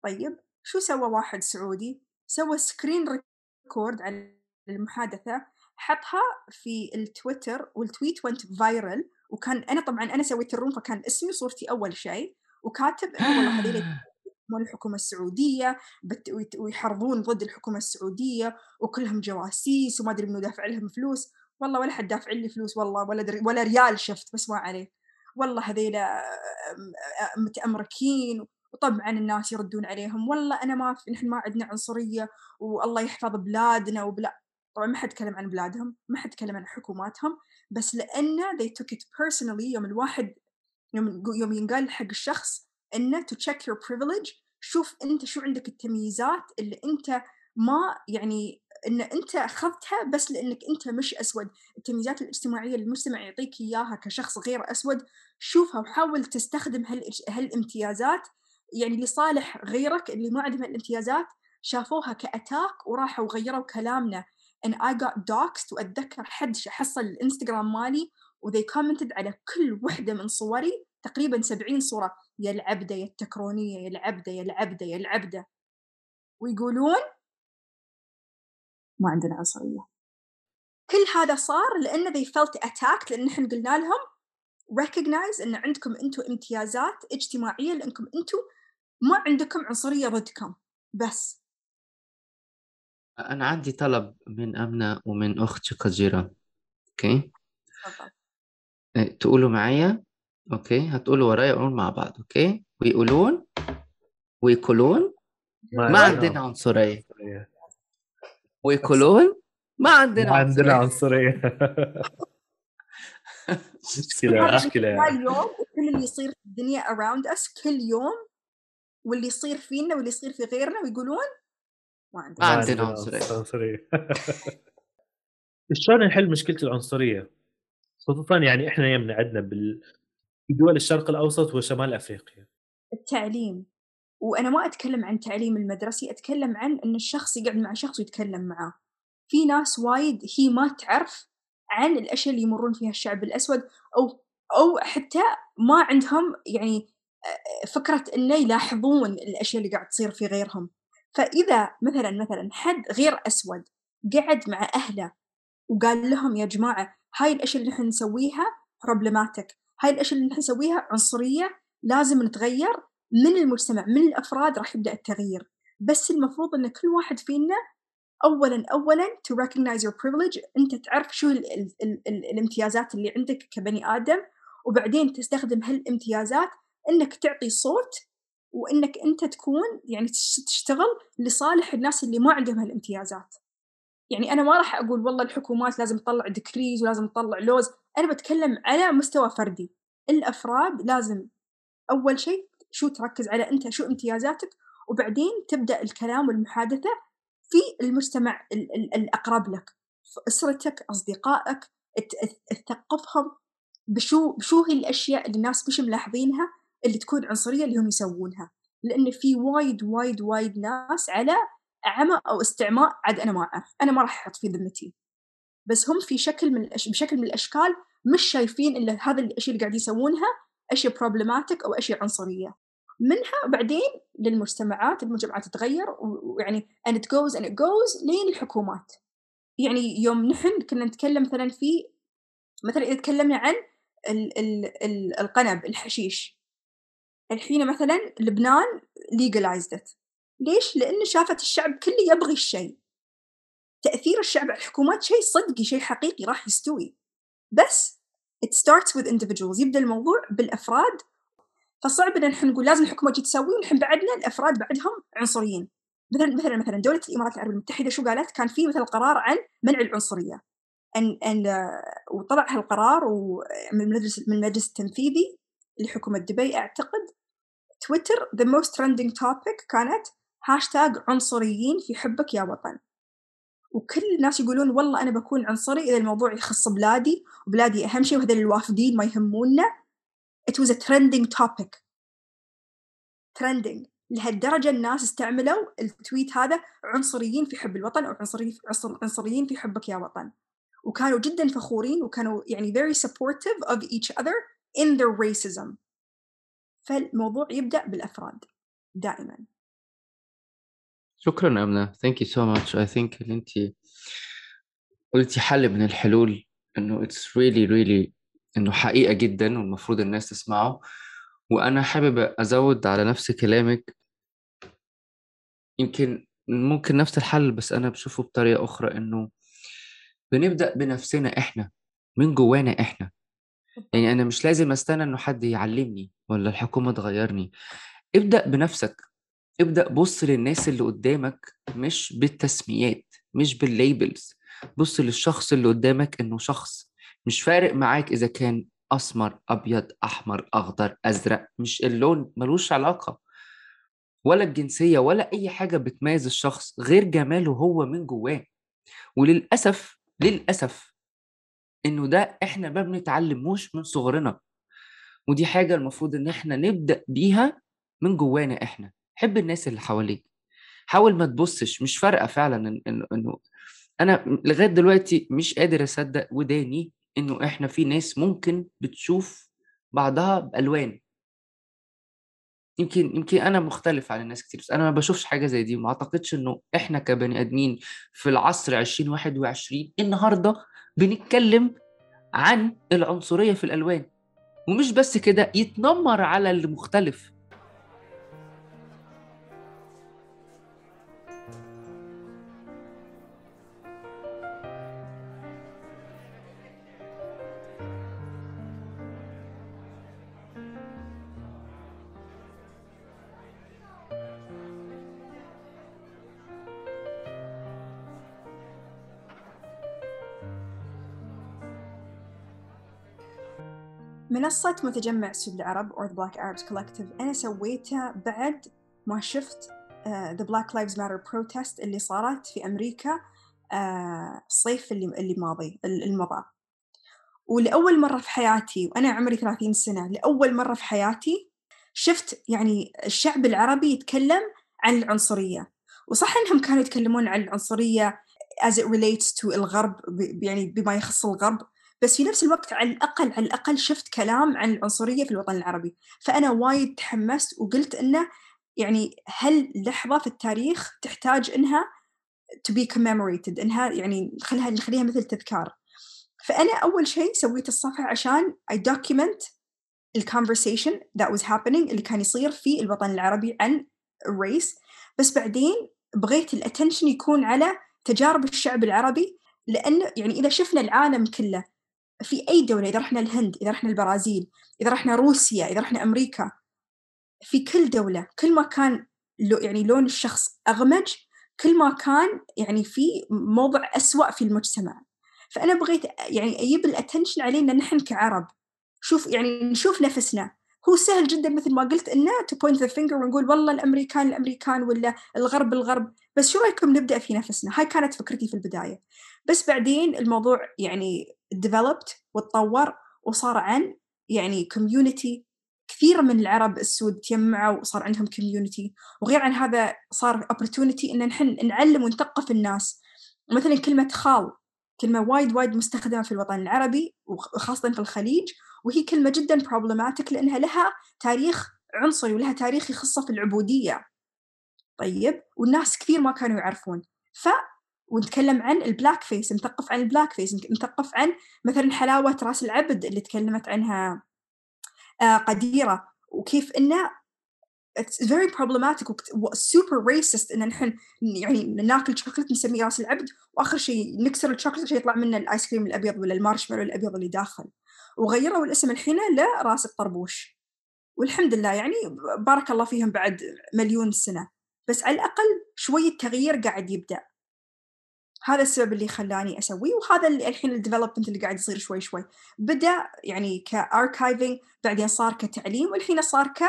طيب شو سوى واحد سعودي؟ سوى screen record على المحادثة حطها في التويتر وال tweet went viral وكان أنا طبعا أنا سويت ال room فكان اسمي وصورتي أول شيء وكاتب انه والله هذول يحكمون الحكومة السعودية ويحرضون ضد الحكومة السعودية وكلهم جواسيس وما أدري منو دافع لهم فلوس. والله ولا حد دافع لي فلوس والله ولا در... ولا ريال شفت بس ما عليه. والله هذيلا متأمركين وطبعا الناس يردون عليهم. والله أنا ما في نحن ما عندنا عنصرية والله يحفظ بلادنا وبلا طبعا ما حد تكلم عن بلادهم ما حد تكلم عن حكوماتهم بس لأن they took it personally يوم الواحد يوم يوم ينقال حق الشخص إنه to check your privilege شوف أنت شو عندك التمييزات اللي أنت ما يعني إن أنت أخذتها بس لأنك أنت مش أسود. التمييزات الاجتماعية اللي المجتمع يعطيك إياها كشخص غير أسود شوفها وحاول تستخدم هالامتيازات. يعني لصالح غيرك اللي ما عندهم الامتيازات شافوها كأتاك وراحوا وغيروا كلامنا. And I got doxed وأتذكر حد حصل الإنستغرام مالي وذي كومنتد على كل وحدة من صوري تقريبا سبعين صورة يا العبدة يا التكرونية يا العبدة يا العبدة يا العبدة. ويقولون ما عندنا عنصرية. كل هذا صار لأن they felt attacked لأن نحن قلنا لهم recognize أن عندكم أنتم امتيازات اجتماعية لأنكم أنتم ما عندكم عنصرية ضدكم. بس أنا عندي طلب من أمنة ومن أخت شقجيرة okay? إيه، تقولوا معايا okay? هتقولوا ورايا قولوا مع بعض okay? ويقولون ويقولون ما عندنا عنصرية. ويقولون ما عندنا ما عندنا عنصرية. عنصرية. مشكلة مشكلة. يعني. كل يوم وكل اللي يصير في الدنيا around us كل يوم واللي يصير فينا واللي يصير في غيرنا ويقولون ما ما عندنا عنصرية. عنصرية. شلون نحل مشكلة العنصرية؟ خصوصا يعني إحنا يمنا عندنا بال في دول الشرق الأوسط وشمال أفريقيا. التعليم. وأنا ما أتكلم عن التعليم المدرسي أتكلم عن أن الشخص يقعد مع شخص ويتكلم معاه. في ناس وايد هي ما تعرف عن الأشياء اللي يمرون فيها الشعب الأسود أو أو حتى ما عندهم يعني آه، فكرة إنه يلاحظون الأشياء اللي قاعد تصير في غيرهم. فإذا مثلا مثلا حد غير أسود قعد مع أهله وقال لهم يا جماعة هاي الأشياء اللي نحن نسويها problematic هاي الأشياء اللي نحن نسويها عنصرية لازم نتغير من المجتمع من الأفراد راح يبدأ التغيير. بس المفروض أن كل واحد فينا أولا أولا to recognize your privilege أنت تعرف شو ال ال ال ال الامتيازات اللي عندك كبني آدم وبعدين تستخدم هالامتيازات أنك تعطي صوت وإنك أنت تكون يعني تشتغل لصالح الناس اللي ما عندهم هالامتيازات. يعني أنا ما راح أقول والله الحكومات لازم تطلع ديكريز ولازم تطلع لوز. أنا بتكلم على مستوى فردي. الأفراد لازم أول شيء شو تركز على أنت شو امتيازاتك وبعدين تبدأ الكلام والمحادثة في المجتمع ال- ال- الأقرب لك. في أسرتك أصدقائك تثقفهم بشو بشو هي الأشياء اللي الناس مش ملاحظينها. اللي تكون عنصرية اللي هم يسوونها. لأن في وايد وايد وايد ناس على عمى أو استعماء عاد أنا ما أعرف. أنا ما راح أحط في ذمتي. بس هم في شكل من الأش... بشكل من الأشكال مش شايفين الا هذا الأشياء اللي قاعدين يسوونها أشياء بروبلماتيك أو أشياء عنصرية. منها بعدين للمجتمعات المجتمعات تتغير ويعني and it goes and it goes لين الحكومات. يعني يوم نحن كنا نتكلم مثلا في مثلا إذا تكلمنا عن ال ال ال القنب الحشيش. الحين مثلا لبنان it. ليش؟ لأن شافت الشعب كله يبغي الشيء. تأثير الشعب على الحكومات شيء صدقي شيء حقيقي راح يستوي. بس it starts with individuals. يبدأ الموضوع بالأفراد. فصعب إن إحنا نقول لازم الحكومة تجي تسوي ونحن بعدنا الأفراد بعدهم عنصريين. مثلا مثلا مثلا دولة الإمارات العربية المتحدة شو قالت؟ كان في مثلا قرار عن منع العنصرية. ان ان وطلع هالقرار من المجلس من المجلس التنفيذي لحكومه دبي أعتقد تويتر the most trending topic كانت هاشتاج عنصريين في حبك يا وطن. وكل الناس يقولون والله أنا بكون عنصري إذا الموضوع يخص بلادي وبلادي أهم شيء وهذول الوافدين ما يهمونا. It was a trending topic. Trending. لهالدرجة الناس استعملوا ال tweet هذا عنصريين في حب الوطن أو عنصريين في حبك يا وطن. وكانوا جدا فخورين وكانوا يعني very supportive of each other. In their racism. فالموضوع يبدأ بالأفراد دائما. شكرا أمنة. Thank you so much. I think إن أنت قلتي حل من الحلول إنه it's really really إنه حقيقة جدا والمفروض الناس تسمعه. وأنا حابب أزود على نفس كلامك. يمكن ممكن نفس الحل بس أنا بشوفه بطريقة أخرى إنه بنبدأ بنفسنا إحنا من جوانا إحنا. يعني أنا مش لازم أستنى إنه حد يعلمني ولا الحكومة تغيرني. ابدأ بنفسك. ابدأ بص للناس اللي قدامك مش بالتسميات مش بالليبلز بص للشخص اللي قدامك إنه شخص. مش فارق معاك إذا كان أسمر أبيض أحمر أخضر أزرق. مش اللون ملوش علاقة. ولا الجنسية ولا أي حاجة بتميز الشخص غير جماله هو من جواه. وللأسف للأسف إنه ده إحنا ما بنتعلموش من صغرنا. ودي حاجة المفروض إن إحنا نبدأ بيها من جوانا إحنا. حب الناس اللي حواليك. حاول ما تبصش مش فارقة فعلا إنه إنه أنا لغاية دلوقتي مش قادر أصدق وداني إنه إحنا في ناس ممكن بتشوف بعضها بألوان. يمكن يمكن أنا مختلف عن الناس كتير بس أنا ما بشوفش حاجة زي دي. وما أعتقدش إنه إحنا كبني آدمين في العصر 2021 النهارده بنتكلم عن العنصرية في الألوان. ومش بس كده يتنمر على المختلف. منصة متجمع سود العرب or the Black Arabs Collective. أنا سويتها بعد ما شفت uh, the Black Lives Matter protest اللي صارت في أمريكا الصيف uh, اللي اللي ماضي المضى. ولأول مرة في حياتي وأنا عمري 30 سنة لأول مرة في حياتي شفت يعني الشعب العربي يتكلم عن العنصرية. وصح إنهم كانوا يتكلمون عن العنصرية as it relates to الغرب يعني بما يخص الغرب بس في نفس الوقت على الأقل على الأقل شفت كلام عن العنصرية في الوطن العربي. فأنا وايد تحمست وقلت إنه يعني هل لحظة في التاريخ تحتاج إنها to be commemorated إنها يعني نخليها نخليها مثل تذكار. فأنا أول شيء سويت الصفحة عشان I document ال conversation that was happening اللي كان يصير في الوطن العربي عن الريس بس بعدين بغيت ال attention يكون على تجارب الشعب العربي لأن يعني إذا شفنا العالم كله في أي دولة إذا رحنا الهند إذا رحنا البرازيل إذا رحنا روسيا إذا رحنا أمريكا في كل دولة كل ما كان يعني لون الشخص أغمج كل ما كان يعني في موضع أسوأ في المجتمع. فأنا بغيت يعني أجيب ال attention علينا نحن كعرب. شوف يعني نشوف نفسنا. هو سهل جدا مثل ما قلت إنه to point the finger ونقول والله الأمريكان الأمريكان ولا الغرب الغرب. بس شو رأيكم نبدأ في نفسنا؟ هاي كانت فكرتي في البداية. بس بعدين الموضوع يعني developed وتطور وصار عن يعني community. كثير من العرب السود تجمعوا وصار عندهم community. وغير عن هذا صار opportunity إن نحن نعلم ونثقف الناس. مثلا كلمة خال كلمة وايد وايد مستخدمة في الوطن العربي وخاصة في الخليج وهي كلمة جدا problematic لأنها لها تاريخ عنصري ولها تاريخ يخصه في العبودية. طيب والناس كثير ما كانوا يعرفون. ف ونتكلم عن ال blackface نثقف عن ال blackface نثقف عن مثلا حلاوة رأس العبد اللي تكلمت عنها آه قديرة وكيف إنه it's very problematic و super racist إن نحن يعني ناكل شوكلت نسميه رأس العبد وآخر شيء نكسر الشوكلت عشان يطلع منه ال ice cream الأبيض ولا المارشميلو الأبيض اللي داخل. وغيروا الاسم الحين لراس الطربوش. والحمد لله يعني بارك الله فيهم بعد مليون سنة. بس على الأقل شوية تغيير قاعد يبدأ. هذا السبب اللي خلاني أسويه وهذا اللي الحين ال development اللي قاعد يصير شوي شوي. بدأ يعني ك archiving بعدين صار كتعليم والحين صار ك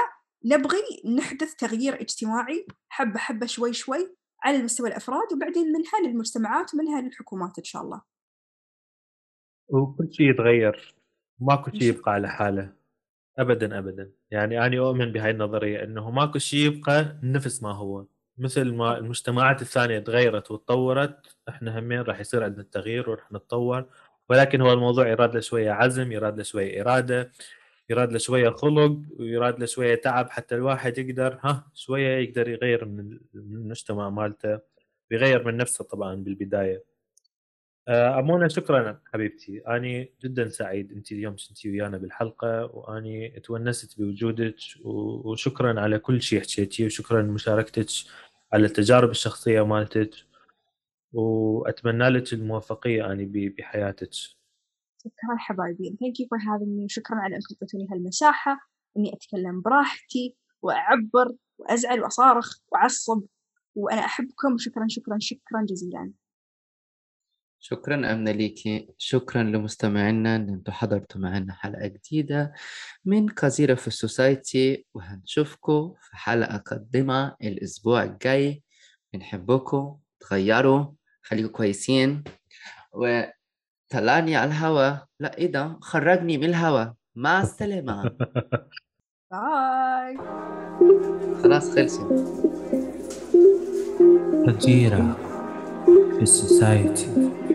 نبغي نحدث تغيير اجتماعي حبة حبة شوي شوي على مستوى الأفراد وبعدين منها للمجتمعات ومنها للحكومات إن شاء الله. وكل شيء يتغير. ماكو شيء يبقى على حاله. ابدا ابدا. يعني أنا اؤمن بهاي النظرية إنه ماكو شيء يبقى نفس ما هو. مثل ما المجتمعات الثانية تغيرت وتطورت إحنا همين راح يصير عندنا التغيير وراح نتطور. ولكن هو الموضوع يراد له شوية عزم يراد له شوية إرادة يراد له شوية خلق ويراد له شوية تعب حتى الواحد يقدر ها شوية يقدر يغير من المجتمع مالته ويغير من نفسه طبعا بالبداية. آه، امونه شكرا حبيبتي. أني جدا سعيد. أنت اليوم كنتي ويانا بالحلقة وأني تونست بوجودك وشكرا على كل شيء حكيتي وشكرا لمشاركتك. على التجارب الشخصية مالتك وأتمنى لك الموفقية أني بحياتك. شكرا حبايبي. Thank you for having me. شكرا على انكم تعطوني هالمساحة. إني أتكلم براحتي وأعبر وأزعل وأصارخ وأعصب وأنا أحبكم. وشكرا شكرا شكرا جزيلا. شكرا أمنة ليكي شكرا لمستمعينا إن أنتم حضرتوا معنا حلقة جديدة من قذيرة في السوسايتي وهنشوفكم في حلقة قادمة الأسبوع الجاي. بنحبكم. تغيروا. خليكم كويسين. و طلعني على الهوا. لا إيه ده؟ خرجني من الهوا. مع السلامة. باي خلاص خلصت. فجيرة في السوسايتي